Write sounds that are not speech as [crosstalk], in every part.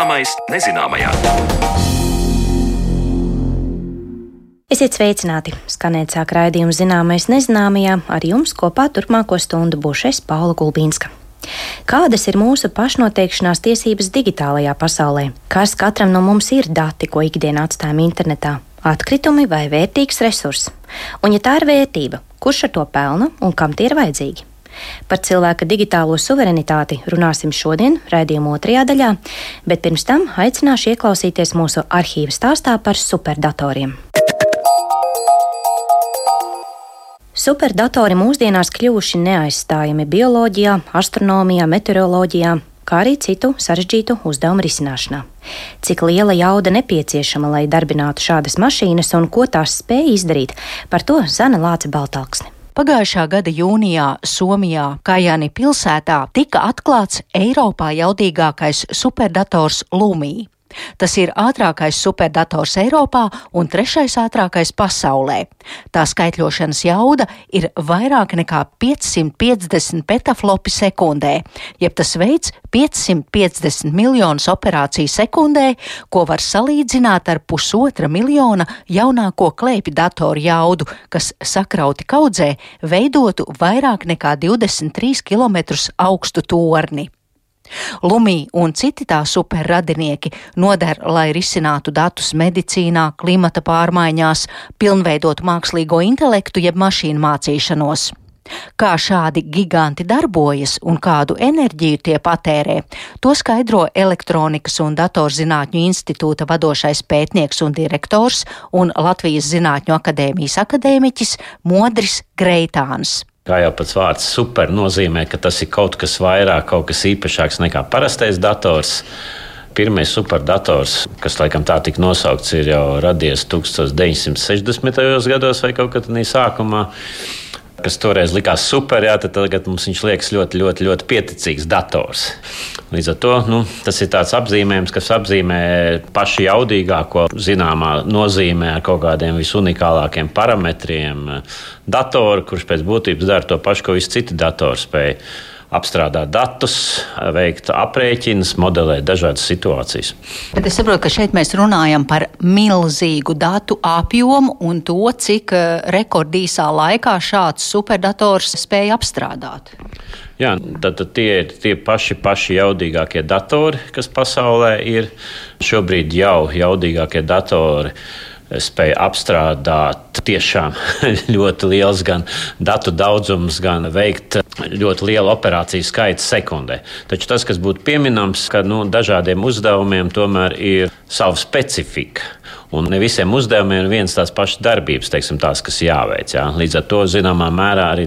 Zināmais nezināmajā. Esiet sveicināti! Skanēt sāk raidījumu zināmais nezināmajā, ar jums kopā turpmāko stundu būšu es Paula Gulbīnska. Kādas ir mūsu pašnoteikšanās tiesības digitālajā pasaulē? Kas katram no mums ir dati, ko ikdienā atstājam internetā? Atkritumi vai vērtīgs resurss? Un, ja tā ir vērtība, kurš ar to pelna un kam tie ir vajadzīgi? Par cilvēka digitālo suverenitāti runāsim šodien, raidījuma otrajā daļā, bet pirms tam aicināšu ieklausīties mūsu arhīva stāstā par superdatoriem. Superdatori mūsdienās kļuvuši neaizstājami bioloģijā, astronomijā, meteoroloģijā, kā arī citu sarežģītu uzdevumu risināšanā. Cik liela jauda nepieciešama, lai darbinātu šādas mašīnas un ko tās spēj izdarīt, par to Zana Lāce Baltalksne. Pagājušā gada jūnijā Somijā, Kajāni pilsētā, tika atklāts Eiropā jaudīgākais superdators Lumija. Tas ir ātrākais superdators Eiropā un trešais ātrākais pasaulē. Tā skaitļošanas jauda ir vairāk nekā 550 petaflopi sekundē, jeb tas veids 550 miljonus operāciju sekundē, ko var salīdzināt ar pusotra miljona jaunāko klēpju datoru jaudu, kas sakrauti kaudzē veidotu vairāk nekā 23 km augstu torni. Lumī un citi tā superradinieki noder, lai risinātu datus medicīnā, klimata pārmaiņās, pilnveidot mākslīgo intelektu jeb mašīnu mācīšanos. Kā šādi giganti darbojas un kādu enerģiju tie patērē, to skaidro Elektronikas un datorzinātņu institūta vadošais pētnieks un direktors un Latvijas Zinātņu akadēmijas akadēmiķis Modris Greitāns. Kā jau pats vārds super nozīmē, ka tas ir kaut kas vairāk, kaut kas īpašāks nekā parastais dators. Pirmais superdators, kas laikam tā tika nosaukts, ir jau radies 1960. gados vai kaut kad tādā sākumā kas toreiz likās super, jā, tad tagad mums viņš liekas ļoti, ļoti, ļoti pieticīgs dators. Līdz ar to nu, tas ir tāds apzīmējums, kas apzīmē pašu jaudīgāko zināmā nozīmē ar kaut kādiem visunikālākiem parametriem datoru, kurš pēc būtības dara to pašu, ko visi citi datori spēj apstrādāt datus, veikt aprēķinus, modelēt dažādas situācijas. Bet es saprotu, ka šeit mēs runājam par milzīgu datu apjomu un to, cik eh, rekordīsā laikā šāds superdators spēja apstrādāt. Jā, tad, tad tie ir tie paši, paši jaudīgākie datori, kas pasaulē ir. Šobrīd jau jaudīgākie datori spēja apstrādāt tiešām [laughs] ļoti liels gan datu daudzums, gan veikt ļoti lielu operāciju skaitu sekundē. Taču tas, kas būtu pieminams, ka nu, dažādiem uzdevumiem tomēr ir sava specifika. Un ne visiem uzdevumiem ir viens tās pašas darbības, teiksim, tās, kas jāveic. Jā. Līdz ar to, zināmā mērā, arī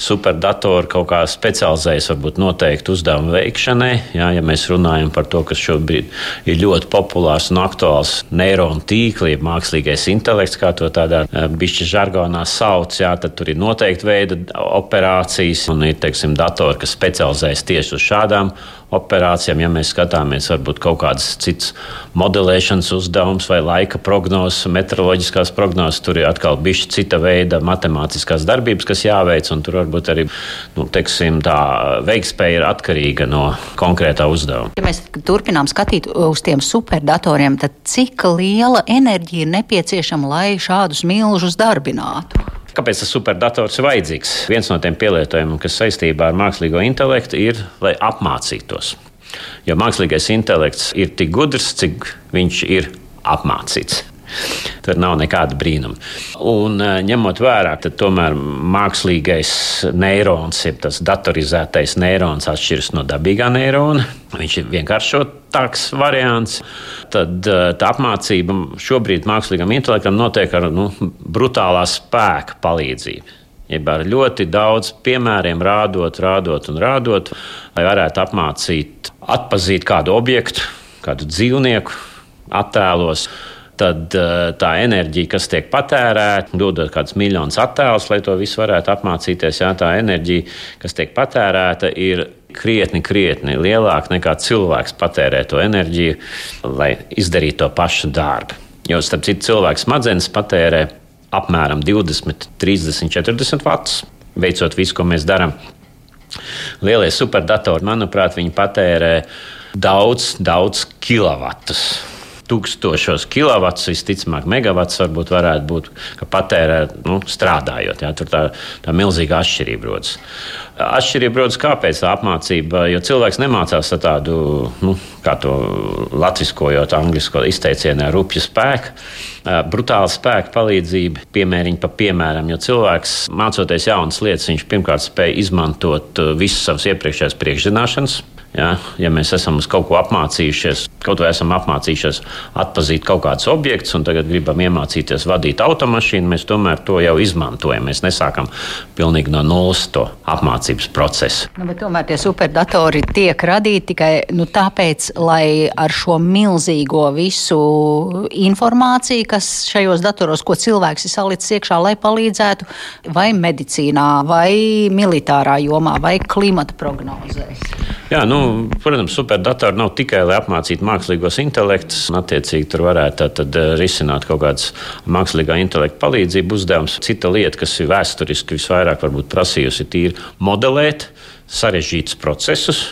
superdatori kaut kā specializējas varbūt noteikti uzdevumu veikšanai. Jā, ja mēs runājam par to, kas šobrīd ir ļoti populārs un aktuāls neironu tīkli, mākslīgais intelekts, kā to tādā eh, bišķi žargonā sauc, jā, tad tur ir noteikti veida operācijas un ir, teiksim, datori, kas specializējas tieši uz šādām operācijām. Ja mēs skatāmies varbūt kaut kādas citas modelēšanas uzdevumus vai laika prognozes, meteoroloģiskās prognozes, tur ir atkal bišķi cita veida matemātiskās darbības, kas jāveic, un tur varbūt arī nu, teiksim, tā veiktspēja ir atkarīga no konkrētā uzdevuma. Ja mēs turpinām skatīt uz tiem superdatoriem, tad cik liela enerģija ir nepieciešama, lai šādus milžus darbinātu? Kāpēc tas superdators ir vajadzīgs? Viens no tiem pielietojumiem, kas saistībā ar mākslīgo intelektu, ir, lai apmācītos. Jo mākslīgais intelekts ir tik gudrs, cik viņš ir apmācīts. Tur nav nekāda brīnuma. Un, eh, ņemot vērā, ka tomēr mākslīgais neirons, jeb tas datorizētais neirons, atšķiras no dabīgā neirona. Viņš ir vienkāršotāks variants. Tad eh, tā apmācība šobrīd mākslīgam intelektam notiek ar nu, brutālā spēka palīdzību. Jeb ar ļoti daudz piemēriem, rādot, rādot un rādot, lai varētu apmācīt, atpazīt kādu objektu, kādu dzīvnieku attēlos tad eh, tā enerģija, kas tiek patērēta, dodot kādus miljonus attēlus, lai to visu varētu apmācīties, jā, tā enerģija, kas tiek patērēta, ir krietni, krietni lielāka nekā cilvēks patērē to enerģiju, lai izdarītu to pašu darbu. Jo, starp citu, cilvēks smadzenes patērē apmēram 20, 30, 40 vatus, veicot visu, ko mēs darām. Lielie superdatori, manuprāt, viņi patērē daudz, daudz kilovatus tūkstošos kilovats, visticamāk, megawats varbūt varētu būt, ka patērē nu, strādājot. Jā, tur tā, tā milzīga atšķirība rodas. Atšķirība rodas kāpēc tā apmācība, jo cilvēks nemācās ar tādu, nu, kā to latviskojot, angļuisko izteicienu, rupju spēku. Brutāla spēka palīdzība, piemēriņa pa piemēram, jo cilvēks mācoties jaunas lietas, viņš pirmkārt spēj izmantot visas savas iepriekšējās priekšzināšanas, Ja, ja mēs esam uz kaut ko apmācījušies, kaut vai esam apmācījušies atzīt kaut kādus objektus, un tagad gribam iemācīties vadīt automašīnu, mēs tomēr to jau izmantojam. Mēs nesākam pilnīgi no nulles to apmācības procesu. Nu, tomēr tie superdatori tiek radīti tikai nu, tāpēc, lai ar šo milzīgo visu informāciju, kas šajos datoros, ko cilvēks ir salicis iekšā, lai palīdzētu vai medicīnā, vai militārā jomā, vai klimata prognozēs. Jā, nu, protams, superdatori nav tikai lai apmācītu mākslīgos intelektus, un attiecīgi tur varētu tad, eh, risināt kaut kādas mākslīgā intelekta palīdzību uzdevumus. Cita lieta, kas ir vēsturiski visvairāk prasījusi, ir modelēt sarežģītus procesus,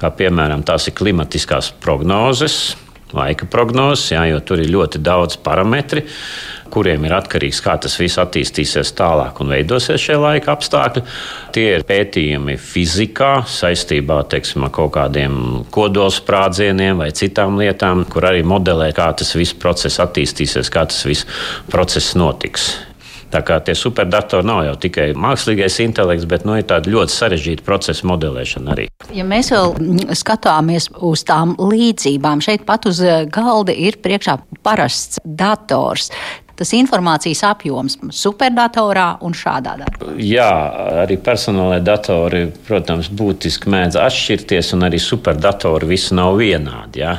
kā piemēram tās ir klimatiskās prognozes, laika prognozes, jā, jo tur ir ļoti daudz parametru kuriem ir atkarīgs, kā tas viss attīstīsies tālāk un veidosies šie laika apstākļi. Tie ir pētījumi fizikā saistībā teiksim, ar kaut kādiem kodolsprādzieniem vai citām lietām, kur arī modelē, kā tas viss process attīstīsies, kā tas viss process notiks. Tā kā tie superdatori nav jau tikai mākslīgais intelekts, bet nu, ir tāda ļoti sarežģīta procesa modelēšana arī. Ja mēs vēl skatāmies uz tām līdzībām, šeit pat uz galda ir priekšā parasts dators tas informācijas apjoms superdatorā un šādā datorā? Jā, arī personālajie datori, protams, būtiski mēdz atšķirties, un arī superdatori visi nav vienādi. Jā.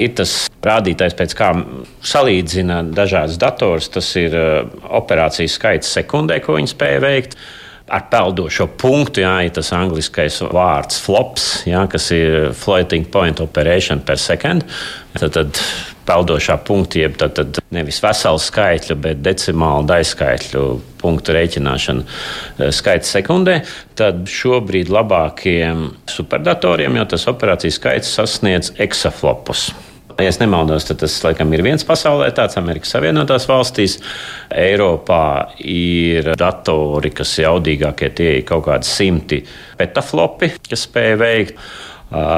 Ir tas rādītājs, pēc kā salīdzina dažādas datorus. Tas ir uh, operācijas skaits sekundē, ko viņi spēja veikt ar peldošo punktu, jā, ir tas angliskais vārds flops, jā, kas ir floating point operation per second. Tad, tad peldošā punkta, jeb tad, tad nevis veselu skaitļu, bet decimālu daļskaitļu punktu rēķināšana eh, skaits sekundē, tad šobrīd labākiem superdatoriem jau tas operācijas skaits sasniedz eksaflopus. Ja es nemaldos, tad tas laikam ir viens pasaulē, tāds Amerikas Savienotās valstīs. Eiropā ir datori, kas jaudīgākie tie ir kaut kādi simti petaflopi, kas spēj veikt.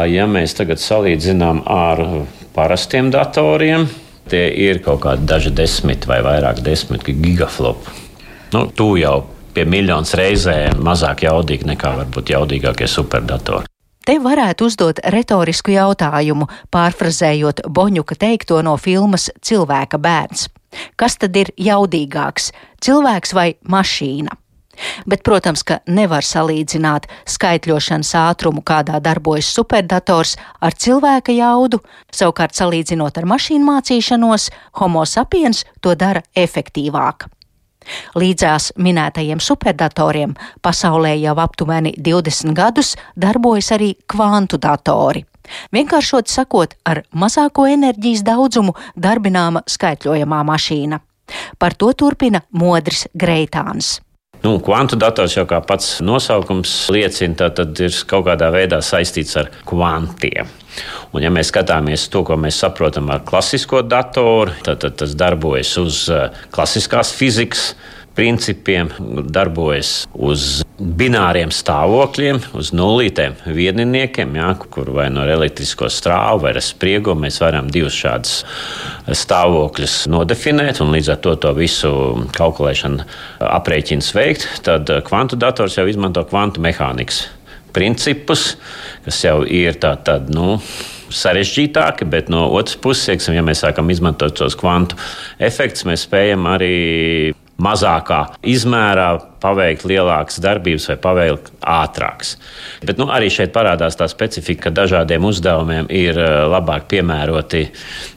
Ja mēs tagad salīdzinām ar parastiem datoriem, tie ir kaut kādi daži desmit vai vairāk desmit gigaflopu. Nu, tu jau pie miljonas reizēm mazāk jaudīgi nekā varbūt jaudīgākie superdatori. Te varētu uzdot retorisku jautājumu, pārfrazējot Boņuka teikto no filmas Cilvēka bērns. Kas tad ir jaudīgāks - cilvēks vai mašīna? Bet, protams, ka nevar salīdzināt skaitļošanas ātrumu, kādā darbojas superdators, ar cilvēka jaudu. Savukārt, salīdzinot ar mašīnu mācīšanos, Homo sapiens to dara efektīvāk. Līdzās minētajiem superdatoriem pasaulē jau aptuveni 20 gadus darbojas arī kvantu datori. Vienkāršot sakot, ar mazāko enerģijas daudzumu darbināma skaitļojamā mašīna. Par to turpina Modris Greitāns. Nu, kvantu dators jau kā pats nosaukums liecina, tad ir kaut kādā veidā saistīts ar kvantiem. Un, ja mēs skatāmies to, ko mēs saprotam ar klasisko datoru, tad, tad tas darbojas uz eh, klasiskās fizikas principiem, darbojas uz bināriem stāvokļiem, uz nulītēm vieniniekiem, jā, kur vai no elektrisko strāvu vai spriegumu mēs varam divus šādus stāvokļus nodefinēt un līdz ar to to visu kalkulēšanu aprēķins veikt. Tad kvantu dators jau izmanto kvantu mehānikas principus, kas jau ir tādi. Nu, sarežģītāki, bet no otras puses, ja mēs sākam izmantot tos kvantu efektus, mēs spējam arī mazākā izmērā paveikt lielākas darbības vai paveikt ātrākas. Bet nu, arī šeit parādās tā specifika, ka dažādiem uzdevumiem ir eh, labāk piemēroti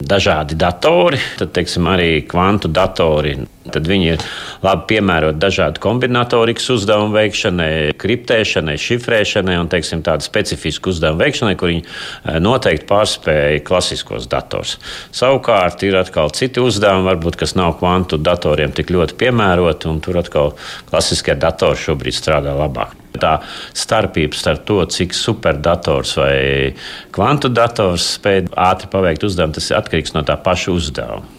dažādi datori. Tad, teiksim, arī kvantu datori. Tad viņi ir labi piemēroti dažādu kombinatorikas uzdevumu veikšanai, kriptēšanai, šifrēšanai un teiksim, tādu specifisku uzdevumu veikšanai, kur viņi eh, noteikti pārspēja klasiskos dators. Savukārt ir atkal citi uzdevumi, varbūt, kas nav kvantu datoriem tik ļoti piemēroti, un tur atkal klasiski klasiskie datori šobrīd strādā labāk. Tā starpība starp to, cik superdators vai kvantu dators spēj ātri paveikt uzdevumu, tas atkarīgs no tā paša uzdevuma.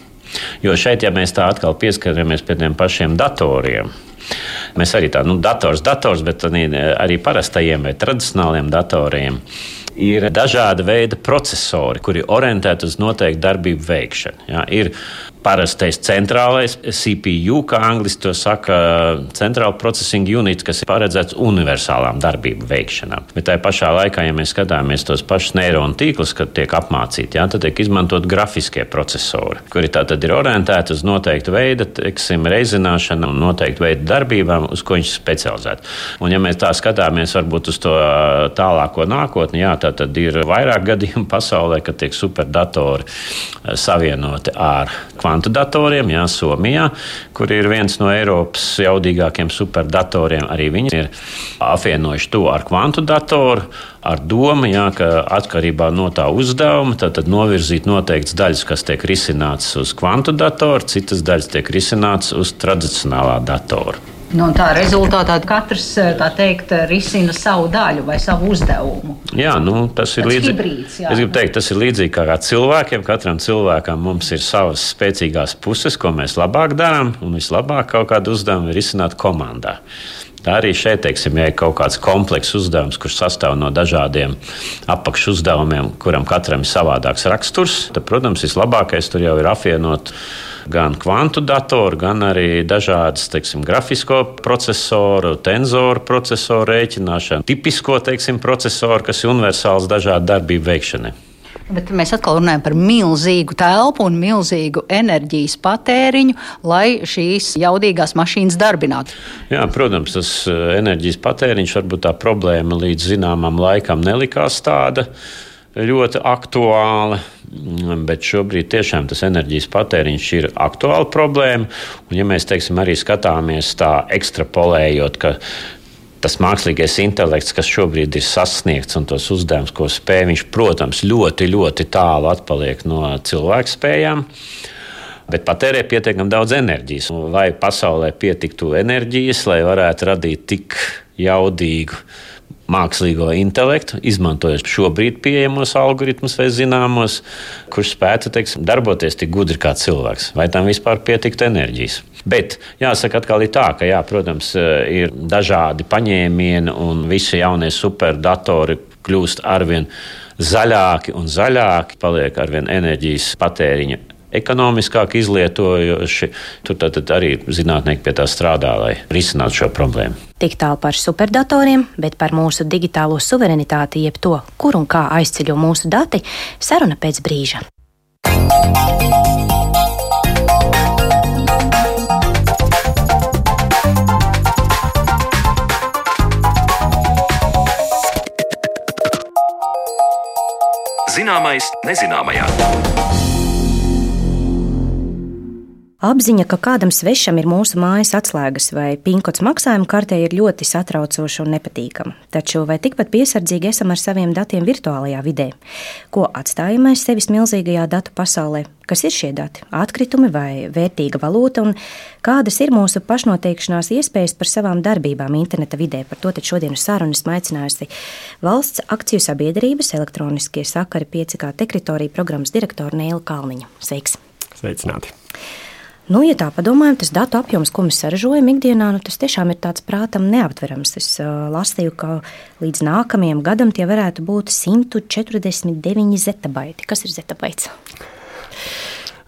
Jo šeit, ja mēs tā atkal pieskaramies pie tiem pašiem datoriem, Mēs arī tādu nu, dators, dators, bet arī parastajiem vai tradicionāliem datoriem ir dažāda veida procesori, kuri orientēti uz noteiktu darbību veikšanu. Ja, ir parastais centrālais CPU, kā angļuiski to saka, centrāla processing unit, kas ir paredzēts universālām darbību veikšanām. Bet tajā pašā laikā, ja mēs skatāmies tos pašus neironu tīklus, kad tiek apmācīti, jā, tad tiek izmantot grafiskie procesori, kuri tātad ir orientēti uz noteiktu veidu, teiksim, reizināšanu un noteiktu veidu darbībām, uz ko viņš ir specializēts. Un, ja mēs tā skatāmies varbūt uz to tālāko nākotni, jā, tā tad ir vairāk gadījumu pasaulē, kad tiek superdatori savienoti ar kvantu kvantu datoriem, jā, Somijā, kur ir viens no Eiropas jaudīgākiem superdatoriem. Arī viņi ir apvienojuši to ar kvantu datoru, ar domu, jā, ka atkarībā no tā uzdevuma tad, tad novirzīt noteikts daļas, kas tiek risināts uz kvantu datoru, citas daļas tiek risināts uz tradicionālā datora. Nu, tā rezultātā katrs teikt, risina savu daļu vai savu uzdevumu. Jā, nu, tas ir līdzīgi. Es gribu teikt, tas ir līdzīgi kā cilvēkiem. Katram cilvēkam mums ir savas spēcīgās puses, ko mēs labāk darām, un vislabāk kaut kādu uzdevumu ir risināt komandā. Tā arī šeit, teiksim, ja ir kaut kāds komplekss uzdevums, kurš sastāv no dažādiem apakšu uzdevumiem, kuram katram ir savādāks raksturs, tad, protams, vislabākais tur jau ir apvienot gan kvantu datoru, gan arī dažādas teiksim, grafisko procesoru, tenzoru procesoru rēķināšanu, tipisko teiksim, procesoru, kas ir universāls dažādu darbību veikšanai. Bet mēs atkal runājam par milzīgu telpu un milzīgu enerģijas patēriņu, lai šīs jaudīgās mašīnas darbinātu. Jā, protams, tas eh, enerģijas patēriņš varbūt tā problēma līdz zināmam laikam nelikās tāda ļoti aktuāla. Bet šobrīd tiešām tas enerģijas patēriņš ir aktuāla problēma. Un, ja mēs teiksim, arī skatāmies tā ekstrapolējot, ka tas mākslīgais intelekts, kas šobrīd ir sasniegts un tos uzdevumus, ko spēj, viņš, protams, ļoti, ļoti tālu atpaliek no cilvēku spējām. Bet patērē pietiekami daudz enerģijas. Lai pasaulē pietiktu enerģijas, lai varētu radīt tik jaudīgu mākslīgo intelektu, izmantojot šobrīd pieejamos algoritmus vai zināmos, kurš spētu teiksim, darboties tik gudri kā cilvēks. Vai tam vispār pietiktu enerģijas? Bet jāsaka, atkal ir tā, ka, jā, protams, ir dažādi paņēmieni un visi jaunie superdatori kļūst arvien zaļāki un zaļāki, paliek arvien enerģijas patēriņa ekonomiskāk izlietojoši. Tur tad arī zinātnieki pie tā strādā, lai risinātu šo problēmu. Tik tālu par superdatoriem, bet par mūsu digitālo suverenitāti, jeb to, kur un kā aizceļo mūsu dati, saruna pēc brīža. Zināmais nezināmajā. Apziņa, ka kādam svešam ir mūsu mājas atslēgas vai pinkots maksājuma kartē, ir ļoti satraucoša un nepatīkama. Taču vai tikpat piesardzīgi esam ar saviem datiem virtuālajā vidē? Ko atstājam aiz sevis milzīgajā datu pasaulē? Kas ir šie dati? Atkritumi vai vērtīga valūta, un kādas ir mūsu pašnoteikšanās iespējas par savām darbībām interneta vidē? Par to šodien uz sarunas aicinājusi valsts akciju sabiedrības elektroniskie sakari 5K teritorija programmas direktora Nēla Kalniņa. Sveiks! Sveicināti! Nu, ja tā padomājam, tas datu apjoms, ko mēs saražojam ikdienā, nu, tas tiešām ir tāds prātam neaptverams. Es uh, lasīju, ka līdz nākamajam gadam tie varētu būt 149 zetabaiti. Kas ir zetabaits?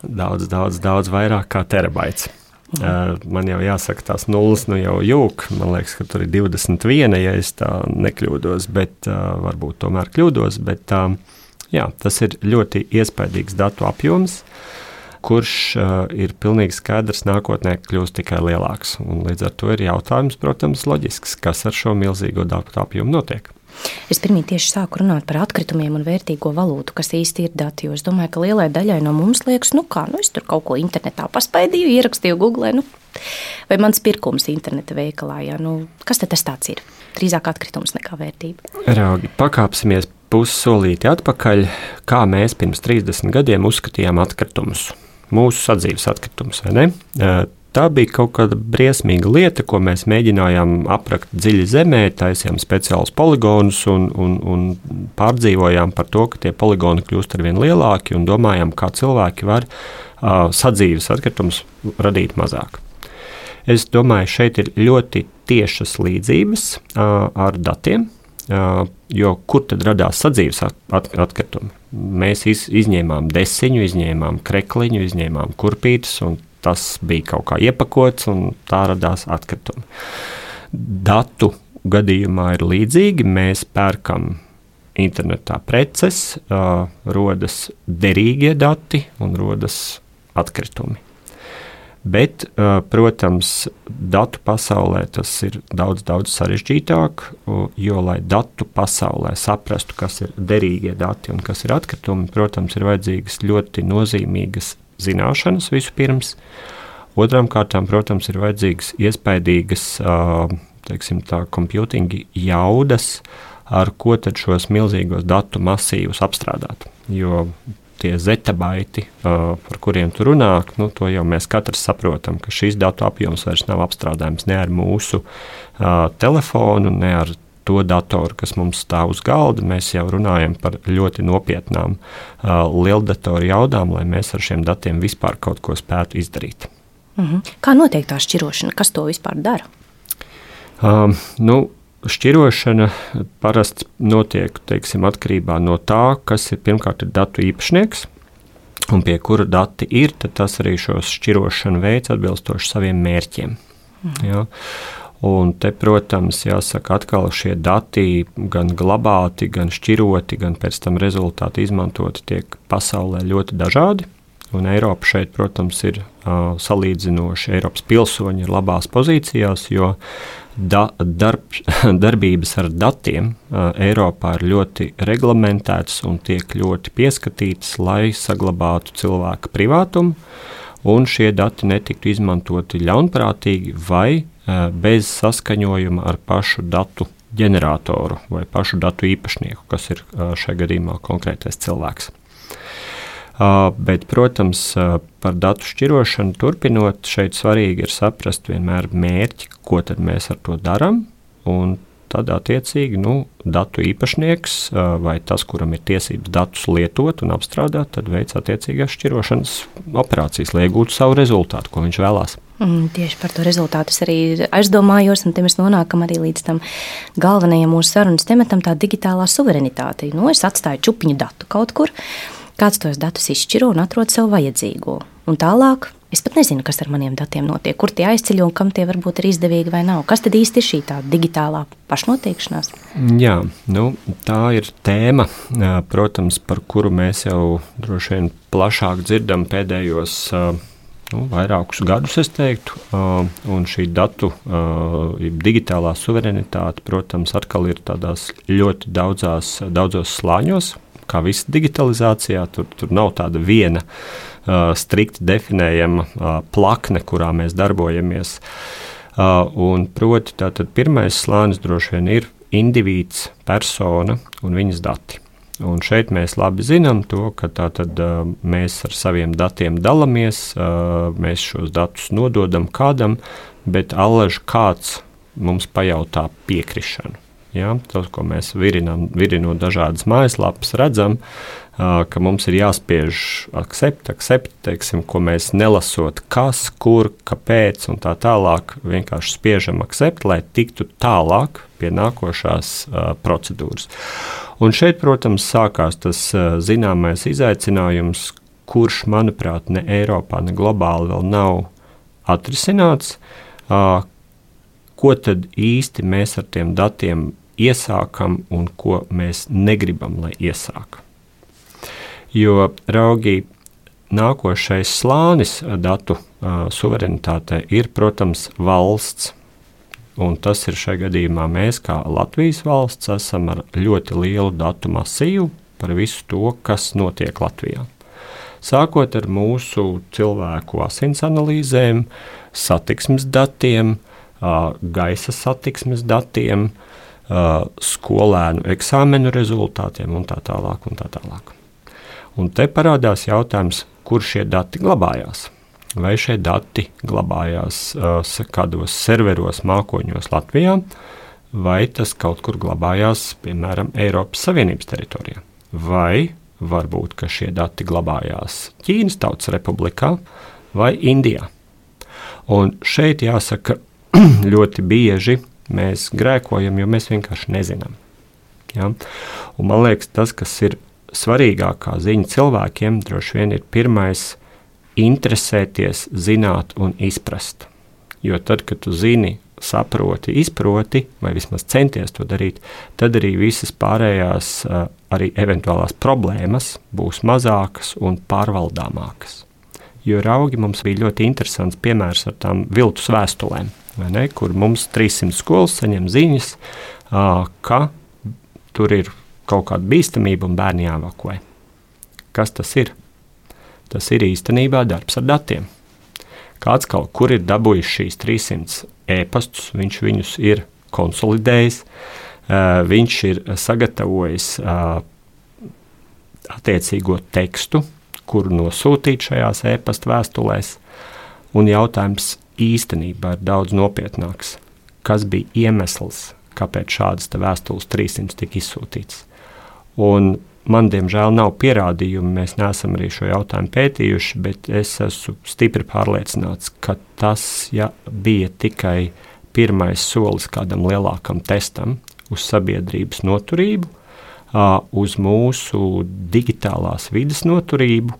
Daudz, daudz, daudz vairāk kā terabaits. Mhm. Uh, man jau jāsaka, tās nulles nu jau jūg. Man liekas, ka tur ir 21, ja es tā nekļūdos, bet uh, varbūt tomēr kļūdos. Bet, uh, jā, tas ir ļoti iespaidīgs datu apjoms. Uh, kurš uh, ir pilnīgi skaidrs, nākotnē kļūs tikai lielāks. Un līdz ar to ir jautājums, protams, loģisks, kas ar šo milzīgo datu apjomu notiek. Es pirmie tieši sāku runāt par atkritumiem un vērtīgo valūtu, kas īsti ir dati. Es domāju, ka lielai daļai no mums liekas, nu kā, nu es tur kaut ko internetā paspaidīju, ierakstīju Google. Nu, vai mans pirkums interneta veikalā, ja, nu, kas tas ir? Drīzāk atkritums nekā vērtība. Raugi, pakāpsimies pussolīti atpakaļ, kā mēs pirms 30 gadiem uzskatījām atkritumus mūsu sadzīves atkritumus. tā bija kaut kāda briesmīga lieta, ko mēs mēģinājām aprakt dziļi zemē, taisījām speciālus poligonus un, un, un pārdzīvojām par to, ka tie poligoni kļūst ar vien lielāki un domājām, kā cilvēki var uh, sadzīves atkritumus radīt mazāk. Es domāju, šeit ir ļoti tiešas līdzības uh, ar datiem, jo kur tad radās sadzīves at atkritumi? Mēs iz, izņēmām desiņu, izņēmām krekliņu, izņēmām kurpītes, un tas bija kaut kā iepakots, un tā radās atkritumi. Datu gadījumā ir līdzīgi. Mēs pērkam internetā preces, rodas derīgie dati un rodas atkritumi. Bet, protams, datu pasaulē tas ir daudz, daudz sarežģītāk, jo, lai datu pasaulē saprastu, kas ir derīgie dati un kas ir atkritumi, protams, ir vajadzīgas ļoti nozīmīgas zināšanas vispirms. Otram kārtām, protams, ir vajadzīgas iespaidīgas, komputinga jaudas, ar ko tad šos milzīgos datu masīvus apstrādāt. Jo tie zetabaiti, uh, par kuriem tu runā, nu, to jau mēs katrs saprotam, ka šīs datu apjoms vairs nav apstrādājams ne ar mūsu uh, telefonu, ne ar to datoru, kas mums stāv uz galda. Mēs jau runājam par ļoti nopietnām uh, lieldatoru jaudām, lai mēs ar šiem datiem vispār kaut ko spētu izdarīt. Mm -hmm. Kā notiek tā šķirošana? Kas to vispār dara? Um, nu, Šķirošana parasti notiek teiksim, atkarībā no tā, kas ir pirmkārt ir datu īpašnieks. Un pie kura dati ir, tad tas arī šos šķirošanu veids atbilstoši saviem mērķiem. Mhm. Ja? Un te, protams, jāsaka, atkal šie dati gan glabāti, gan šķiroti, gan pēc tam rezultāti izmantoti tiek pasaulē ļoti dažādi. Un Eiropa šeit, protams, ir uh, salīdzinoši Eiropas pilsoņi ir labās pozīcijās, jo da, darb, [laughs] darbības ar datiem uh, Eiropā ir ļoti reglamentētas un tiek ļoti pieskatītas, lai saglabātu cilvēka privātumu, un šie dati netiktu izmantoti ļaunprātīgi vai uh, bez saskaņojuma ar pašu datu ģeneratoru vai pašu datu īpašnieku, kas ir uh, šajā gadījumā konkrētais cilvēks. Uh, bet, protams, uh, par datu šķirošanu turpinot, šeit svarīgi ir saprast vienmēr mērķi, ko mēs ar to darām. Tad, attiecīgi, nu, datu īpašnieks uh, vai tas, kuram ir tiesības datus lietot un apstrādāt, tad veids attiecīgās šķirošanas operācijas, lai iegūtu savu rezultātu, ko viņš vēlās. Mm, tieši par to rezultātu es arī aizdomājos, un te mēs nonākam arī līdz tam galvenajam mūsu sarunas tematam, tā digitālā suverenitāte. Nu, es atstāju čupiņu datu kaut kur, uh, Kāds tos datus izšķiro un atrod sev vajadzīgo. Un tālāk es pat nezinu, kas ar maniem datiem notiek, kur tie aizceļ un kam tie varbūt ir izdevīgi vai nav. Kas tad īsti ir šī tā digitālā pašnoteikšanās? Jā, nu, tā ir tēma, protams, par kuru mēs jau droši vien plašāk dzirdam pēdējos nu, vairākus gadus, es teiktu. Un šī datu, digitālā suverenitāte, protams, atkal ir tādās ļoti daudzās, daudzos slāņos kā viss digitalizācijā, tur, tur nav tāda viena uh, strikti definējama uh, plakne, kurā mēs darbojamies. Uh, proti, tātad pirmais slānis droši vien ir indivīds, persona un viņas dati. Un šeit mēs labi zinām, to, ka tātad, uh, mēs ar saviem datiem dalāmies, uh, mēs šos datus nododam kādam, bet allaž kāds mums pajautā piekrišanu. Ja, tas, ko mēs virinām, virinot dažādas mājaslapas, redzam, ka mums ir jāspiež akcept, akcept, teiksim, ko mēs nelasot, kas, kur, kāpēc un tā tālāk, vienkārši spiežam akcept, lai tiktu tālāk pie nākošās procedūras. Un šeit, protams, sākās tas zināmais izaicinājums, kurš, manuprāt, ne Eiropā, ne globāli vēl nav atrisināts. Ko tad īsti mēs ar tiem datiem iesākam un ko mēs negribam, lai iesāk. Jo, raugi, nākošais slānis datu uh, suverenitātei ir, protams, valsts. Un tas ir šajā gadījumā mēs, kā Latvijas valsts, esam ar ļoti lielu datu masīvu par visu to, kas notiek Latvijā. Sākot ar mūsu cilvēku asins analīzēm, satiksmes datiem, gaisa satiksmes datiem, uh, uh, skolēnu eksāmenu rezultātiem un tā tālāk. Un tā tālāk. Un te parādās jautājums, kur šie dati glabājās. vai šie dati glabājās uh, kādos serveros, mākoņos Latvijā, vai tas kaut kur glabājās, piemēram, Eiropas Savienības teritorijā. Vai varbūt šie dati glabājās Ķīnas Tautas Republikā vai Indijā. Un šeit jāsaka, [clears throat] ļoti bieži mēs grēkojam, jo mēs vienkārši nezinām. Ja? Un man liekas, tas, kas ir svarīgākā ziņa cilvēkiem, droši vien ir pirmais interesēties, zināt un izprast. Jo tad, kad tu zini, saproti, izproti, vai vismaz centies to darīt, tad arī visas pārējās, arī eventuālās problēmas būs mazākas un pārvaldāmākas. Jo raugi mums bija ļoti interesants piemērs ar tām viltus vēstulēm, ne, kur mums 300 skolas saņem ziņas, ka tur ir kaut kāda bīstamība un bērni jāevakuē. Kas tas ir? Tas ir īstenībā darbs ar datiem. Kāds kaut kur ir dabūjis šīs 300 e-pastus, viņš viņus ir konsolidējis, viņš ir sagatavojis attiecīgo tekstu, kuru nosūtīt šajās e-pasta vēstulēs. Un jautājums īstenībā ir daudz nopietnāks. Kas bija iemesls, kāpēc šādas vēstules 300 tika izsūtītas? Un man, diemžēl, nav pierādījumu, mēs neesam arī šo jautājumu pētījuši, bet es esmu stipri pārliecināts, ka tas ja, bija tikai pirmais solis kādam lielākam testam uz sabiedrības noturību, uz mūsu digitālās vidas noturību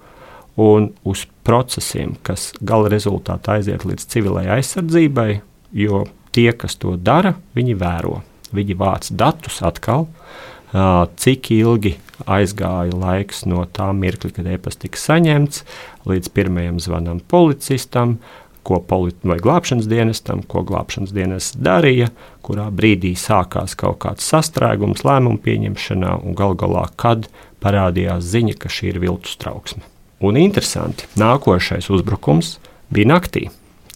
un uz procesiem, kas gala rezultātā aiziet līdz civilai aizsardzībai, jo tie, kas to dara, viņi vēro. Viņi vāc datus atkal, cik ilgi aizgāja laiks no tā mirkļa, kad e-pasta tika saņemts, līdz pirmajam zvanam policistam, ko politi vai glābšanas dienestam, ko glābšanas dienests darīja, kurā brīdī sākās kaut kāds sastrēgums lēmumu pieņemšanā, un gal galā, kad parādījās ziņa, ka šī ir viltus trauksme. Un interesanti, nākošais uzbrukums bija naktī,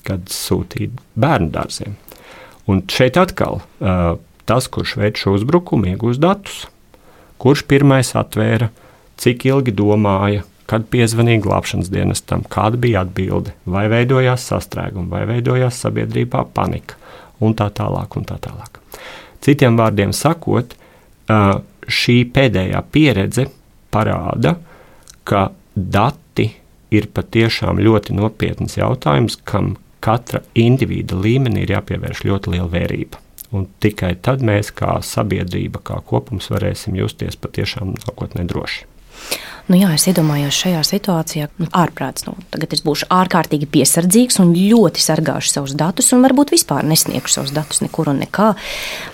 kad sūtīja bērnu dārziem. Un šeit atkal uh, tas, kurš veids šo uzbrukumu, iegūst datus. Kurš pirmais atvēra, cik ilgi domāja, kad piezvanīja glābšanas dienestam, kāda bija atbilde, vai veidojās sastrēgumi, vai veidojās sabiedrībā panika, un tā tālāk. Un tā tālāk. Citiem vārdiem sakot, šī pēdējā pieredze parāda, ka dati ir patiešām ļoti nopietns jautājums, kam katra individa līmenī ir jāpievērš ļoti liela vērība. Un tikai tad mēs, kā sabiedrība, kā kopums, varēsim justies patiešām nākotnē droši. Nu, jā, es iedomājos šajā situācijā, nu, ārprāts. Nu, tagad es būšu ārkārtīgi piesardzīgs un ļoti sargāšu savus datus, un varbūt vispār nesniegšu savus datus nekur un nekā.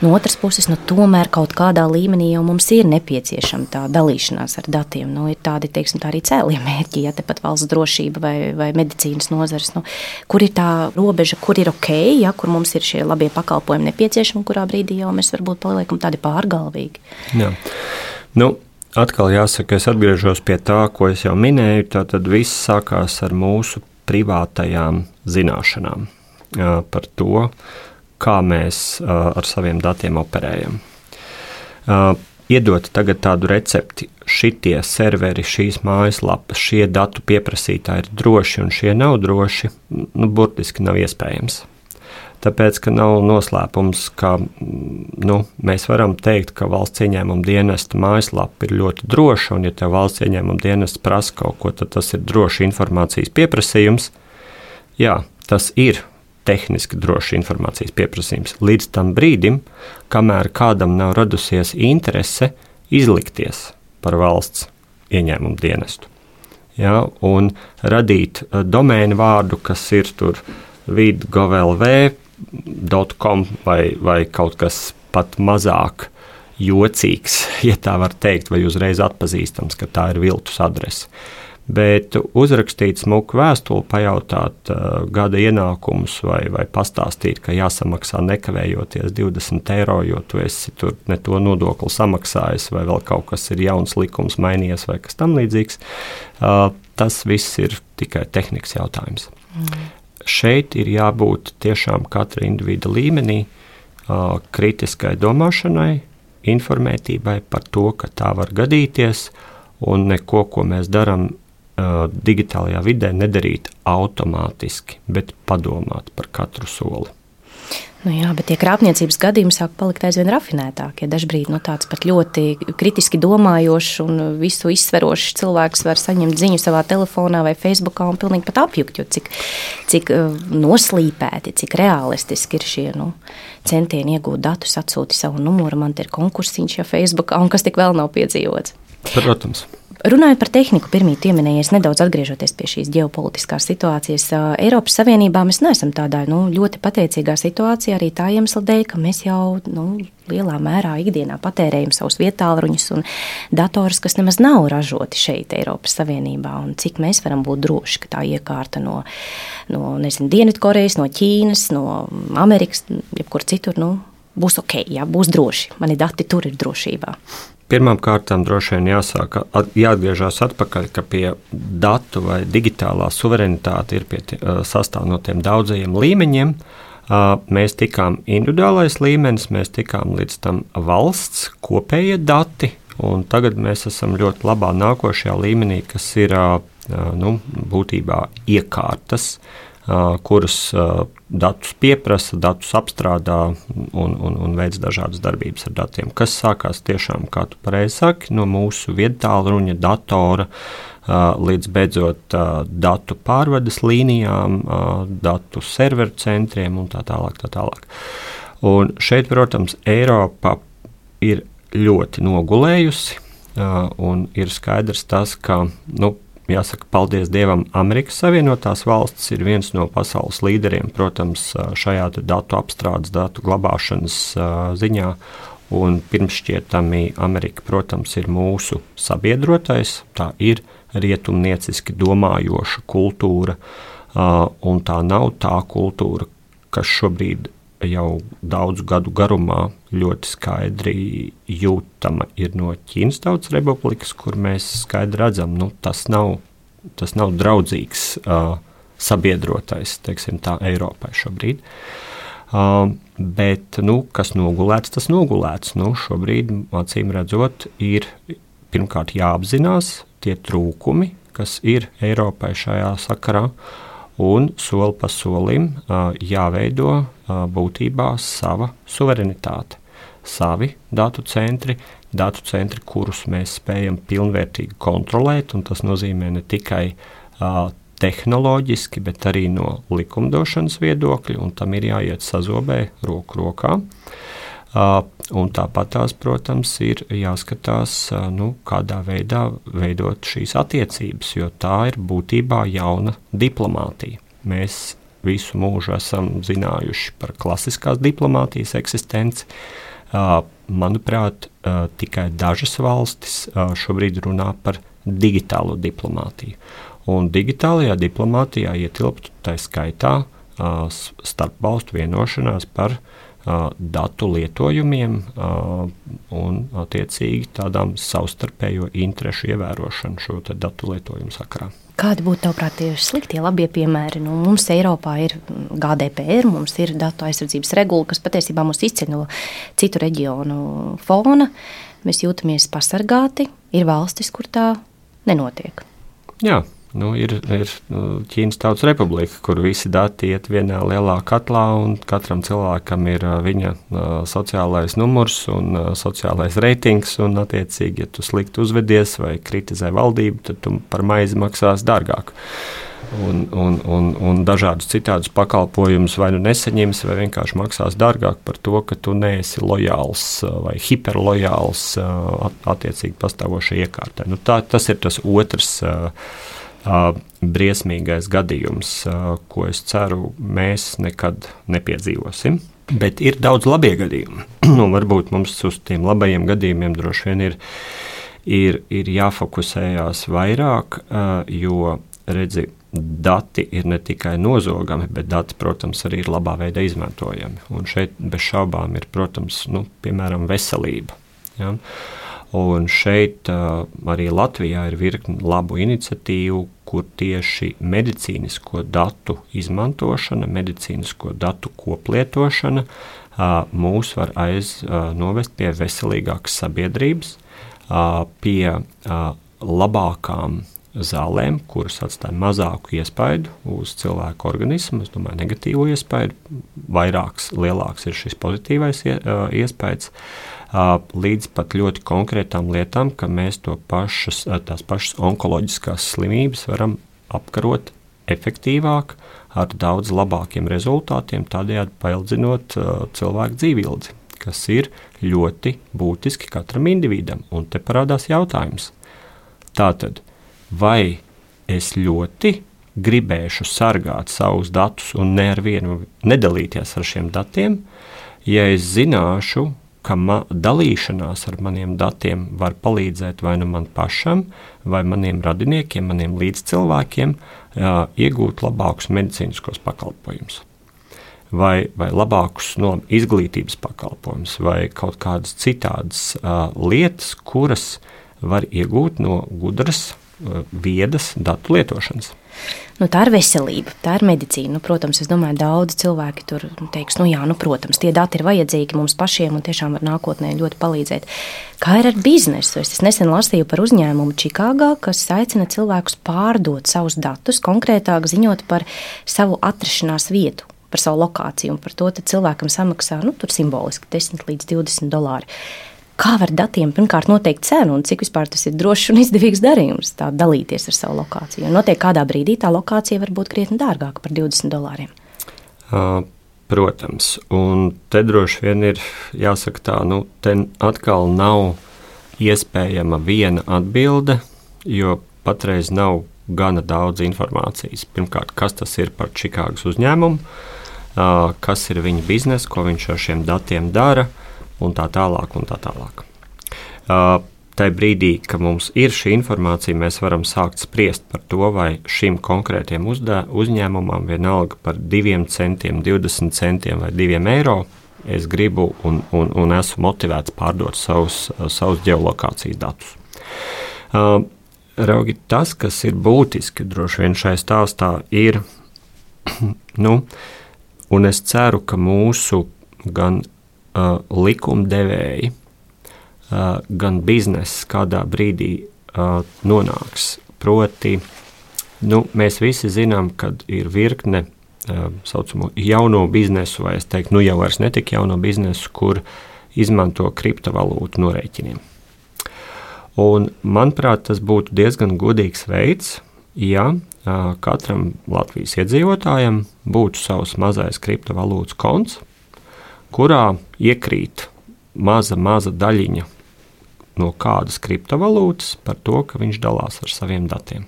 No otras puses, nu, tomēr kaut kādā līmenī jau mums ir nepieciešama tā dalīšanās ar datiem. Nu, ir tādi, teiksim, tā arī cēlie mērķi, ja tepat valsts drošība vai, vai medicīnas nozares. Nu, kur ir tā robeža, kur ir ok, ja kur mums ir šie labie pakalpojumi nepieciešami, kurā brīdī jau mēs varbūt paliekam tādi pārgalvīgi. Jā. Nu, atkal jāsaka, es atgriežos pie tā, ko es jau minēju. Tad viss sākās ar mūsu privātajām zināšanām par to, kā mēs ar saviem datiem operējam. Iedot tagad tādu recepti, šitie serveri, šīs mājaslapas, šie datu pieprasītāji ir droši un šie nav droši, nu, burtiski nav iespējams. Tāpēc, ka nav noslēpums, ka nu, mēs varam teikt, ka valsts ieņēmuma dienesta mājaslapa ir ļoti droša, un, ja tev valsts ieņēmuma dienests prasa kaut ko, tad tas ir drošs informācijas pieprasījums. Jā, tas ir tehniski drošs informācijas pieprasījums. Līdz tam brīdim, kamēr kādam nav radusies interese izlikties par valsts ieņēmumu dienestu. Ja, un radīt uh, domēnu vārdu, kas ir tur vidgovlv, .com vai, vai kaut kas pat mazāk jocīgs, [laughs] ja tā var teikt, vai uzreiz atpazīstams, ka tā ir viltus adrese. Bet uzrakstīt smuku vēstuli, pajautāt uh, gada ienākumus vai, vai pastāstīt, ka jāsamaksā nekavējoties 20 eiro, jo tu esi tur ne to nodokli samaksājis, vai vēl kaut kas ir jauns likums mainījies, vai kas tamlīdzīgs. Uh, tas viss ir tikai tehnikas jautājums. Mm šeit ir jābūt tiešām katra individa līmenī, kritiskai domāšanai, informētībai par to, ka tā var gadīties, un neko, ko mēs darām digitālajā vidē nedarīt automātiski, bet padomāt par katru soli. Nu jā, bet tie krāpniecības gadījumi sāk palikt aizvien rafinētākie. Dažbrīd nu, tāds pat ļoti kritiski domājošs un visu izsverošs cilvēks var saņemt ziņu savā telefonā vai Facebookā un pilnīgi pat apjukt, jo cik, cik uh, noslīpēti, cik realistiski ir šie nu, centieni iegūt datus, atsūti savu numuru, man te ir konkursiņš jau Facebookā un kas tik vēl nav piedzīvots. Protams. Runājot par tehniku, pirmie pieminējies nedaudz atgriežoties pie šīs ģeopolitiskās situācijas. Eiropas Savienībā mēs neesam tādā nu, ļoti pateicīgā situācijā arī tā iemesla dēļ, ka mēs jau nu, lielā mērā ikdienā patērējam savus vietāluņus un datorus, kas nemaz nav ražoti šeit, Eiropas Savienībā. Un cik mēs varam būt droši, ka tā iekārta no, no Dienvidkorejas, no Ķīnas, no Amerikas, jebkur citur nu, būs ok, jā, būs droši. Mani dati tur ir drošībā. Pirmkārt, droši vien jāsāk, jāatgriežas atpakaļ, ka pie datu vai digitālā suverenitāte ir pie, sastāv no tiem daudzajiem līmeņiem. Mēs tikām individuālais līmenis, mēs tikām līdz tam valsts kopējie dati, un tagad mēs esam ļoti labā nākošajā līmenī, kas ir nu, būtībā iekārtas, kuras datus pieprasa, datus apstrādā un, un, un veids dažādas darbības ar datiem, kas sākās tiešām, kā tu pareizi saki, no mūsu viedtālruņa, datora līdz beidzot datu pārvades līnijām, datu serveru centriem un tā tālāk. Tā tālāk. Un šeit, protams, Eiropa ir ļoti nogulējusi, un ir skaidrs tas, ka nu, Jāsaka, paldies Dievam, Amerikas Savienotās valstis ir viens no pasaules līderiem, protams, šajā datu apstrādes, datu glabāšanas ziņā. Un pirmšķietami Amerika, protams, ir mūsu sabiedrotais. Tā ir rietumnieciski domājoša kultūra, un tā nav tā kultūra, kas šobrīd jau daudzu gadu garumā ļoti skaidri jūtama ir no Ķīnas Tautas Republikas, kur mēs skaidri redzam, ka nu, tas, nav, tas nav draudzīgs uh, sabiedrotais tā, Eiropai šobrīd. Uh, bet, nu, kas nogulēts, tas nogulēts. Nu, šobrīd, acīm redzot, ir pirmkārt jāapzinās tie trūkumi, kas ir Eiropai šajā sakarā. Uh, un soli pa solim jāveido būtībā sava suverenitāte, savi datu centri, datu centri, kurus mēs spējam pilnvērtīgi kontrolēt. Tas nozīmē ne tikai tehnoloģiski, bet arī no likumdošanas viedokļa, un tam ir jāiet sazobē roku rokā. Uh, un tāpat tās, protams, ir jāskatās, nu, kādā veidā veidot šīs attiecības, jo tā ir būtībā jauna diplomātija. Mēs visu mūžu esam zinājuši par klasiskās diplomātijas eksistenci. Manuprāt, tikai dažas valstis šobrīd runā par digitālo diplomātiju. Un digitālajā diplomātijā ietilptu tā skaitā starpvalstu vienošanās par uh, datu lietojumiem un, attiecīgi, tādām savstarpējo interešu ievērošanu šo datu lietojumu sakarā. Kādi būtu tavuprāt tie sliktie, labie piemēri? Nu, mums Eiropā ir GDPR, mums ir datu aizsardzības regula, kas patiesībā mūs izceļ no citu reģionu fona. Mēs jūtamies pasargāti, ir valstis, kur tā nenotiek. Jā, Nu, ir, ir nu, Ķīnas Tautas Republika, kur visi dati iet vienā lielā katlā, un katram cilvēkam ir viņa sociālais numurs un sociālais reitings. Un, attiecīgi, ja tu slikti uzvedies vai kritizē valdību, tad tu par maizi maksās dārgāk. Un, un, un, un dažādus citādus pakalpojumus vai nu nesaņems, vai vienkārši maksās dārgāk par to, ka tu neesi lojāls vai hiperlojāls attiecīgi pastāvošai iekārtai. Nu, tā, tas ir tas otrs. Uh, briesmīgais gadījums, ko es ceru, mēs nekad nepiedzīvosim. Bet ir daudz labie gadījumi. [clears throat] nu, varbūt mums uz tiem labajiem gadījumiem droši vien ir, ir, ir jāfokusējās vairāk, jo redzi, dati ir ne tikai nozogami, bet dati, protams, arī ir labā veidā izmantojami. Un šeit bez šaubām ir, protams, nu, piemēram, veselība. Ja? Uh, Un šeit arī Latvijā ir virkni labu iniciatīvu, kur tieši medicīnisko datu izmantošana, medicīnisko datu koplietošana mūs var aiznovest uh, pie veselīgākas sabiedrības, pie labākām zālēm, kuras atstāja mazāku iespaidu uz cilvēku organismu. Es domāju, negatīvu iespaidu, vairāks, lielāks ir šis pozitīvais iespējas, līdz pat ļoti konkrētām lietām, ka mēs to pašas, tās pašas onkoloģiskās slimības varam apkarot efektīvāk, ar daudz labākiem rezultātiem, tādējādi paildzinot cilvēku dzīvību, kas ir ļoti būtiski katram individam. Un te parādās jautājums. Tātad, vai es ļoti gribēšu sargāt savus datus un ne ar vienu nedalīties ar šiem datiem, ja es zināšu, ka dalīšanās ar maniem datiem var palīdzēt vai nu man pašam, vai maniem radiniekiem, maniem līdzcilvēkiem jā, iegūt labākus medicīniskos pakalpojumus. Vai, vai labākus no izglītības pakalpojumus, vai kaut kādas citādas uh, lietas, kuras var iegūt no gudras Eh, viedas datu lietošanas. Nu, tā ir veselība, tā ir medicīna. Nu, protams, es domāju, daudzi cilvēki tur teiks, nu, jā, nu, protams, tie dati ir vajadzīgi mums pašiem un tiešām var nākotnē ļoti palīdzēt. Kā ir ar biznesu? Es nesen lasīju par uzņēmumu Čikāgā, kas aicina cilvēkus pārdot savus datus, konkrētāk ziņot par savu atrašanās vietu par savu lokāciju, un par to cilvēkam samaksā nu, simboliski 10 līdz 20 dolāri kā var datiem pirmkārt noteikt cenu un cik vispār tas ir drošs un izdevīgs darījums, tā dalīties ar savu lokāciju. Un noteikti kādā brīdī tā lokācija var būt krietni dārgāka par 20 dolāriem. Uh. Protams, un te droši vien ir jāsaka tā, nu, te atkal nav iespējama viena atbilde, jo patreiz nav gana daudz informācijas. Pirmkārt, kas tas ir par Čikāgas uzņēmumu, kas ir viņa biznesa, ko viņš ar šiem datiem dara, un tā tālāk. Un tā tālāk. Uh, Tajā brīdī, kad mums ir šī informācija, mēs varam sākt spriest par to, vai šim konkrētajam uzņēmumam, vienalga par 2 centiem, 20 centiem vai 2 eiro, es gribu un, un, un esmu motivēts pārdot savus, savus geolokācijas datus. Uh, Raugi, tas, kas ir būtiski droši vien šai stāstā, ir, [clears throat] nu, un es ceru, ka mūsu gan uh, likumdevēji, uh, gan bizness kādā brīdī uh, nonāks. Proti, nu, mēs visi zinām, ka ir virkne uh, saucamo jauno biznesu, vai es teiktu, nu jau vairs netik jauno biznesu, kur izmanto kriptovalūtu norēķiniem. Un, manuprāt, tas būtu diezgan godīgs veids, ja uh, katram Latvijas iedzīvotājam būtu savs mazais kriptovalūtas konts, kurā iekrīt maza, maza daļiņa no kādas kriptovalūtas par to, ka viņš dalās ar saviem datiem.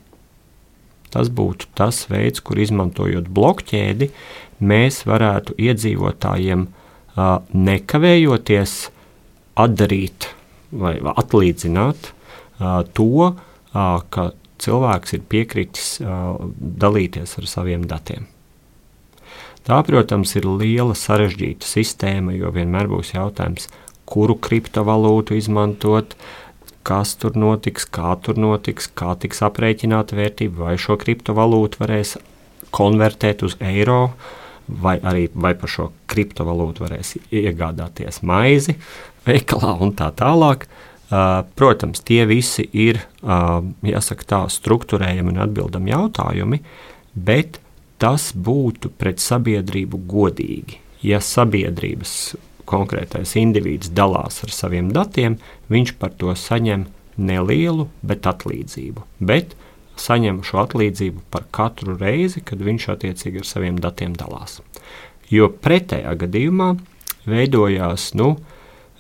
Tas būtu tas veids, kur izmantojot blokķēdi, mēs varētu iedzīvotājiem nekavējoties atdarīt vai atlīdzināt to, ka cilvēks ir piekritis dalīties ar saviem datiem. Tā, protams, ir liela sarežģīta sistēma, jo vienmēr būs jautājums, kuru kriptovalūtu izmantot, kas tur notiks, kā tur notiks, kā tiks aprēķināta vērtība, vai šo kriptovalūtu varēs konvertēt uz eiro, vai arī vai par šo kriptovalūtu varēs iegādāties maizi veikalā un tā tālāk. Uh, protams, tie visi ir uh, jāsaka, tā struktūrējami un atbildami jautājumi, bet tas būtu pret sabiedrību godīgi. Ja sabiedrības konkrētais indivīds dalās ar saviem datiem, viņš par to saņem nelielu, bet atlīdzību. Bet saņem šo atlīdzību par katru reizi, kad viņš attiecīgi ar saviem datiem dalās. Jo pretējā gadījumā veidojās nu,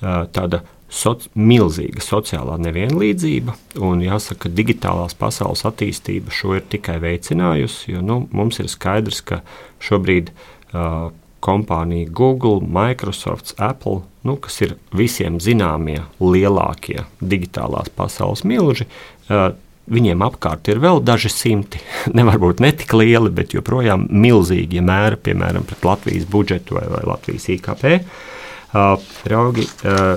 tāda soc, milzīga sociālā nevienlīdzība, un jāsaka, ka digitālās pasaules attīstība šo ir tikai veicinājusi, jo nu, mums ir skaidrs, ka šobrīd uh, kompānija Google, Microsoft, Apple, nu, kas ir visiem zināmie lielākie digitālās pasaules milži, uh, Viņiem apkārt ir vēl daži simti, [laughs] nevar būt ne tik lieli, bet joprojām milzīgi ja mēra, piemēram, pret Latvijas budžetu vai, vai Latvijas IKP. Uh, raugi, uh,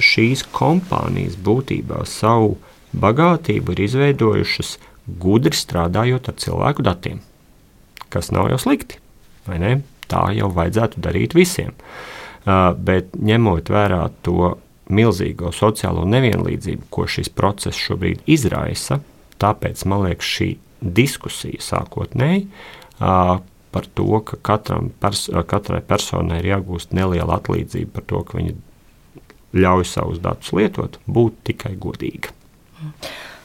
šīs kompānijas būtībā savu bagātību ir izveidojušas gudri strādājot ar cilvēku datiem, kas nav jau slikti. Tā jau vajadzētu darīt visiem. Uh, bet ņemot vērā to milzīgo sociālo nevienlīdzību, ko šis process šobrīd izraisa, tāpēc man liekas, šī diskusija sākotnēji par to, ka pers katrai personai ir jāgūst neliela atlīdzība par to, ka viņi ļauj savus datus lietot, būtu tikai godīga.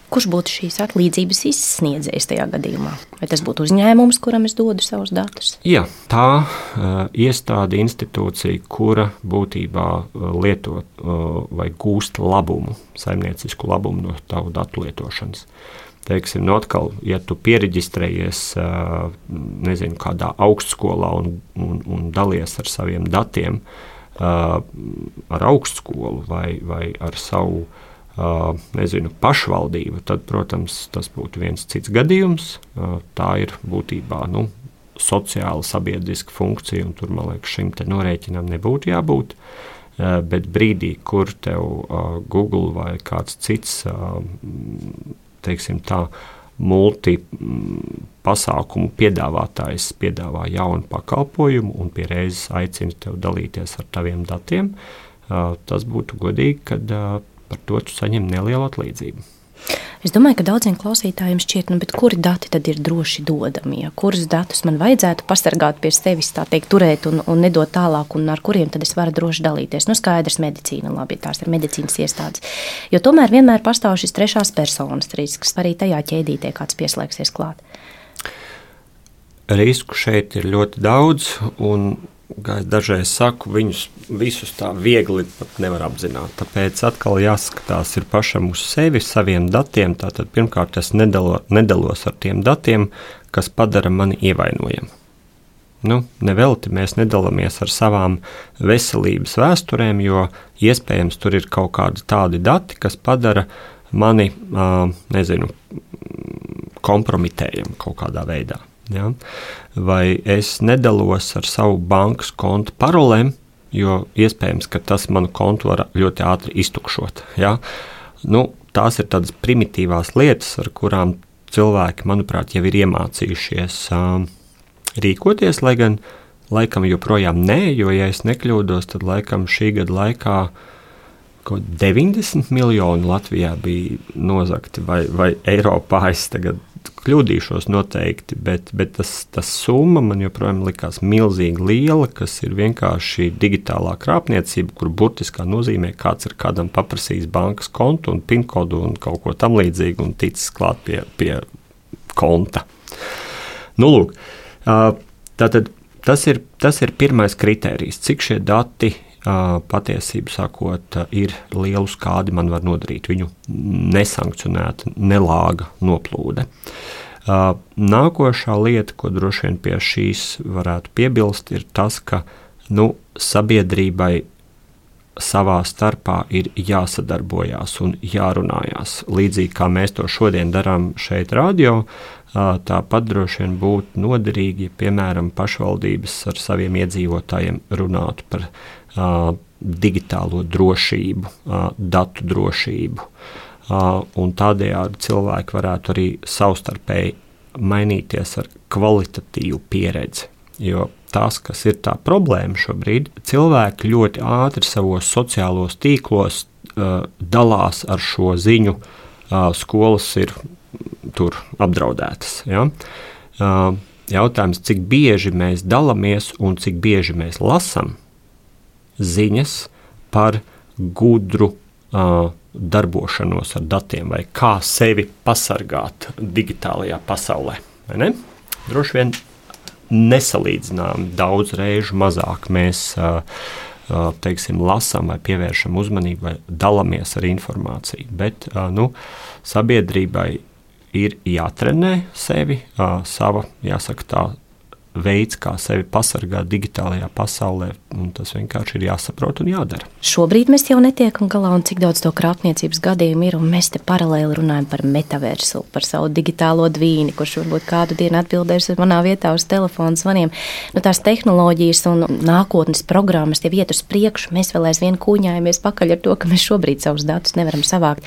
Kurš būtu šīs atlīdzības izsniedzējs tajā gadījumā? Vai tas būtu uzņēmums, kuram es dodu savus datus? Jā, tā uh, iestāde, institūcija, kura būtībā uh, lieto uh, vai gūst labumu, saimniecisku labumu no tavu datu lietošanas. Teiksim, no nu atkal, ja tu pieregistrējies nezinu, kādā augstskolā un, un, un dalies ar saviem datiem uh, ar augstskolu vai, vai ar savu uh, nezinu, pašvaldība, tad, protams, tas būtu viens cits gadījums. Tā ir būtībā nu, sociāla, sabiedriska funkcija, un tur, man liekas, šim norēķinam nebūtu jābūt. Bet brīdī, kur tev Google vai kāds cits, teiksim tā, multi pasākumu piedāvātājs piedāvā jaunu pakalpojumu un pie reizes aicina tevi dalīties ar taviem datiem, tas būtu godīgi, kad par to tu saņem nelielu atlīdzību. Es domāju, ka daudziem klausītājiem šķiet, nu, kuri dati tad ir droši dodami, ja kurus datus man vajadzētu pasargāt pie sevis, tā teikt, turēt un, un nedot tālāk, un ar kuriem tad es varu droši dalīties. Nu, skaidrs, medicīna, labi, tās ir medicīnas iestādes. Jo tomēr vienmēr pastāv šis trešās personas risks, arī tajā ķēdītē kāds pieslēgsies klāt. Risku šeit ir ļoti daudz, un kā es dažreiz saku, viņus visus tā viegli nevar apzināt. Tāpēc atkal jāskatās pašam uz sevi, saviem datiem. Tātad pirmkārt, es nedalo, nedalos ar tiem datiem, kas padara mani ievainojamu. Nu, Nevelti mēs nedalāmies ar savām veselības vēsturēm, jo iespējams tur ir kaut kādi tādi dati, kas padara mani, nezinu, kompromitējumu kaut kādā veidā. Ja? Vai es nedalos ar savu bankas kontu parolēm, jo iespējams, ka tas manu kontu var ļoti ātri iztukšot. Ja? Nu, tās ir tādas primitīvās lietas, ar kurām cilvēki, manuprāt, jau ir iemācījušies uh, rīkoties, lai gan laikam joprojām nē, jo, ja es nekļūdos, tad laikam šī gada laikā kaut 90 miljoni Latvijā bija nozagti, vai, vai Eiropā es tagad kļūdīšos noteikti, bet, bet tas, tas summa man joprojām likās milzīgi liela, kas ir vienkārši digitālā krāpniecība, kur burtiskā nozīmē, kāds ir kādam paprasījis bankas kontu un PIN kodu un kaut ko tam līdzīgu un ticis klāt pie, pie konta. Nu, lūk, tātad tas ir, tas ir pirmais kriterijs, cik šie dati patiesību sakot, ir lielu skādi man var nodarīt. Viņu nesankcionēta, nelāga noplūde. Nākošā lieta, ko droši vien pie šīs varētu piebilst, ir tas, ka nu, sabiedrībai savā starpā ir jāsadarbojās un jārunājās. Līdzīgi kā mēs to šodien darām šeit, radio, tāpat droši vien būtu noderīgi, ja piemēram pašvaldības ar saviem iedzīvotājiem runātu par digitālo drošību, datu drošību. Un tādējādi cilvēki varētu arī savstarpēji mainīties ar kvalitatīvu pieredzi. Jo tas, kas ir tā problēma šobrīd, cilvēki ļoti ātri savos sociālos tīklos dalās ar šo ziņu, skolas ir tur apdraudētas. Ja? Jautājums, cik bieži mēs dalāmies un cik bieži mēs lasām ziņas par gudru uh, darbošanos ar datiem vai kā sevi pasargāt digitālajā pasaulē. Droši vien nesalīdzināmi daudz reižu mazāk mēs uh, uh, teiksim, lasām vai pievēršam uzmanību vai dalāmies ar informāciju. Bet uh, nu, sabiedrībai ir jātrenē sevi, sava, jāsaka, tā veids, kā sevi pasargāt digitālajā pasaulē. Tas vienkārši ir jāsaprot un jādara. Šobrīd mēs jau netiekam galā, un cik daudz to krāpniecības gadījumu ir. Mēs te paralēli runājam par metaversu, par savu digitālo dvīni, kurš varbūt kādu dienu atbildēs manā vietā uz telefonu zvaniem. Nu, tās tehnoloģijas un nākotnes programmas jau iet uz priekšu. Mēs vēl aizvien kūņājamies pakaļ ar to, ka mēs šobrīd savus datus nevaram savākt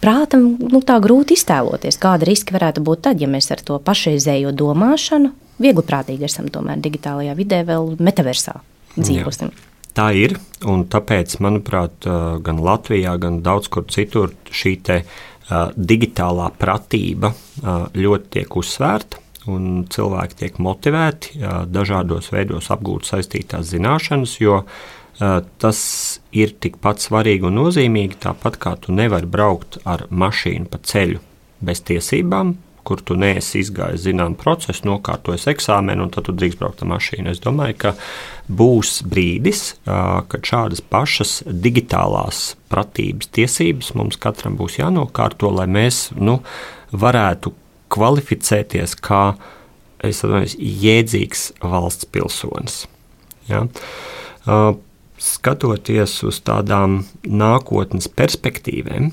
prātam nu, tā grūti iztēloties, kāda riska varētu būt tad, ja mēs ar to pašreizējo domāšanu viegli prātīgi esam tomēr digitālajā vidē, vēl metaversā dzīvosim. Jā. Tā ir, un tāpēc, manuprāt, gan Latvijā, gan daudz kur citur šī digitālā pratība ļoti tiek uzsvērta. Un cilvēki tiek motivēti dažādos veidos apgūt saistītās zināšanas, jo tas ir tikpat svarīgi un nozīmīgi, tāpat kā tu nevari braukt ar mašīnu pa ceļu bez tiesībām, kur tu neesi izgājis zināmu procesu, nokārtojis eksāmenu, un tad tu drīkst braukt ar mašīnu. Es domāju, ka būs brīdis, kad šādas pašas digitālās pratības tiesības mums katram būs jānokārto, lai mēs nu, varētu kvalificēties kā atvainojos, jēdzīgs valsts pilsonis. Ja? Skatoties uz tādām nākotnes perspektīvēm,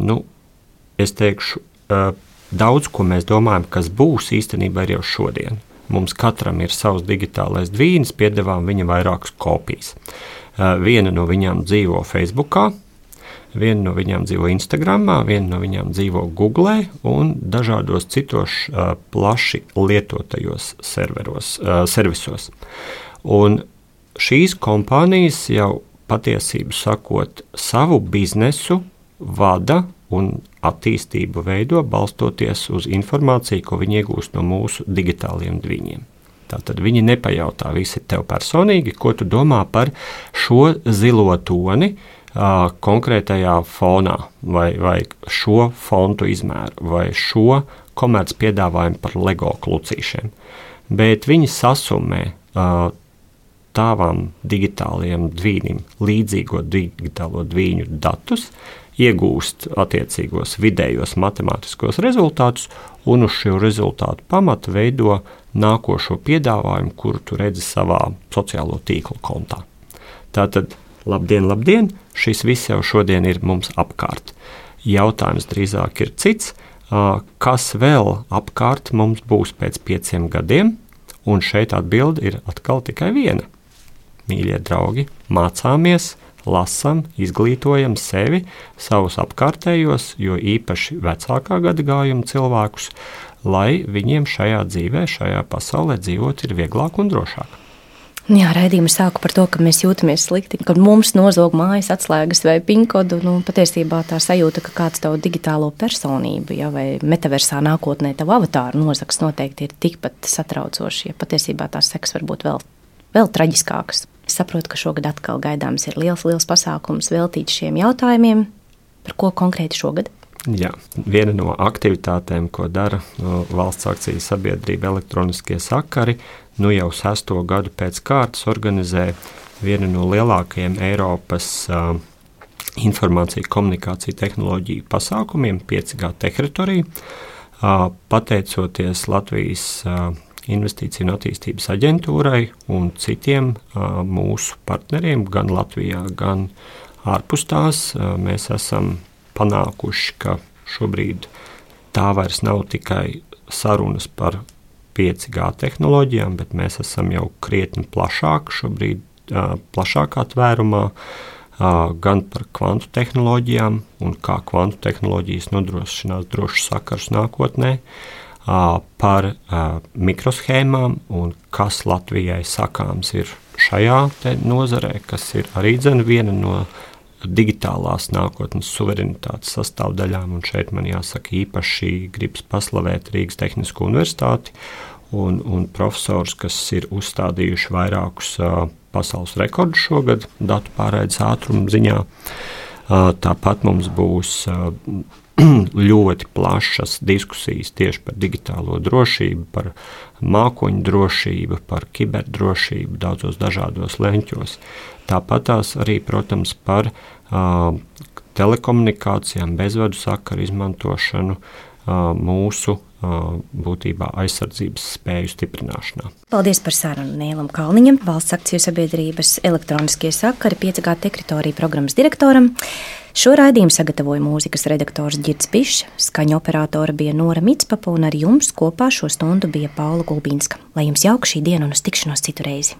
nu, es teikšu, daudz ko mēs domājam, kas būs īstenībā jau šodien. Mums katram ir savs digitālais dvīns, piedāvājam viņa vairākas kopijas. Eh, viena no viņām dzīvo Facebook, viena no viņām dzīvo Instagram, viena no viņām dzīvo Google un dažādos citos uh, plaši lietotajos serveros, uh, servisos. Un šīs kompānijas jau patiesību sakot, savu biznesu vada un attīstību veido balstoties uz informāciju, ko viņi iegūst no mūsu digitāliem dviņiem. Tātad viņi nepajautā visi tev personīgi, ko tu domā par šo zilo toni uh, konkrētajā fonā, vai, vai šo fontu izmēru, vai šo komerc piedāvājumu par LEGO klucīšiem. Bet viņi sasumē uh, tavām digitālajiem dvīnim līdzīgo digitālo dviņu datus, iegūst attiecīgos vidējos matemātiskos rezultātus, un uz šo rezultātu pamata veido nākošo piedāvājumu, kuru tu redzi savā sociālo tīklu kontā. Tātad, labdien, labdien, šis viss jau šodien ir mums apkārt. Jautājums drīzāk ir cits, kas vēl apkārt mums būs pēc pieciem gadiem, un šeit atbilde ir atkal tikai viena. Mīļie draugi, mācāmies, lasām, izglītojam sevi, savus apkārtējos, jo īpaši vecākā gadagājuma cilvēkus, lai viņiem šajā dzīvē, šajā pasaulē dzīvot ir vieglāk un drošāk. Jā, raidījumu sāku par to, ka mēs jūtamies slikti, kad mums nozog mājas atslēgas vai pinkodu. Nu, patiesībā tā sajūta, ka kāds tavu digitālo personību ja, vai metaversā nākotnē tavu avatāru nozags, noteikti ir tikpat satraucoši. Ja patiesībā tās sekas var būt vēl, vēl traģiskākas. Es saprotu, ka šogad atkal gaidāms ir liels, liels pasākums veltīts šiem jautājumiem. Par ko konkrēti šogad? Jā, viena no aktivitātēm, ko dara valsts akciju sabiedrība elektroniskie sakari, nu jau sesto gadu pēc kārtas organizē vienu no lielākajiem Eiropas uh, informāciju komunikāciju tehnoloģiju pasākumiem, 5G teritorija. Uh, pateicoties Latvijas uh, Investīciju un attīstības aģentūrai un citiem mūsu partneriem, gan Latvijā, gan ārpus tās. Mēs esam panākuši, ka šobrīd tā vairs nav tikai sarunas par 5G tehnoloģijām, bet mēs esam jau krietni plašāk, šobrīd plašākā tvērumā, gan par kvantu tehnoloģijām un kā kvantu tehnoloģijas nodrošinās drošus sakarus nākotnē. Uh, par mikroshēmām un kas Latvijai sakāms ir šajā nozarē, kas ir arī viena no digitālās nākotnes suverenitātes sastāvdaļām. Un šeit man jāsaka īpaši gribas paslavēt Rīgas Tehnisko universitāti un, un profesors, kas ir uzstādījuši vairākus uh, pasaules rekordus šogad datu pārraides ātruma ziņā. Uh, tāpat mums būs uh, [clears throat] ļoti plašas diskusijas tieši par digitālo drošību, par mākoņu drošību, par kiberdrošību daudzos dažādos leņķos. Tāpat tās arī, protams, par uh, telekomunikācijām, bezvadu sakaru izmantošanu uh, mūsu būtībā aizsardzības spēju stiprināšanā. Paldies par sarunu Nēlam Kalniņam, valsts akciju sabiedrības elektroniskie sakari 5G teritorija programmas direktoram. Šo raidījumu sagatavoja mūzikas redaktors Girts Bišs, skaņu operātora bija Nora Mitspapa un ar jums kopā šo stundu bija Paula Gulbīnska. Lai jums jauka šī diena un uz tikšanos citu reizi!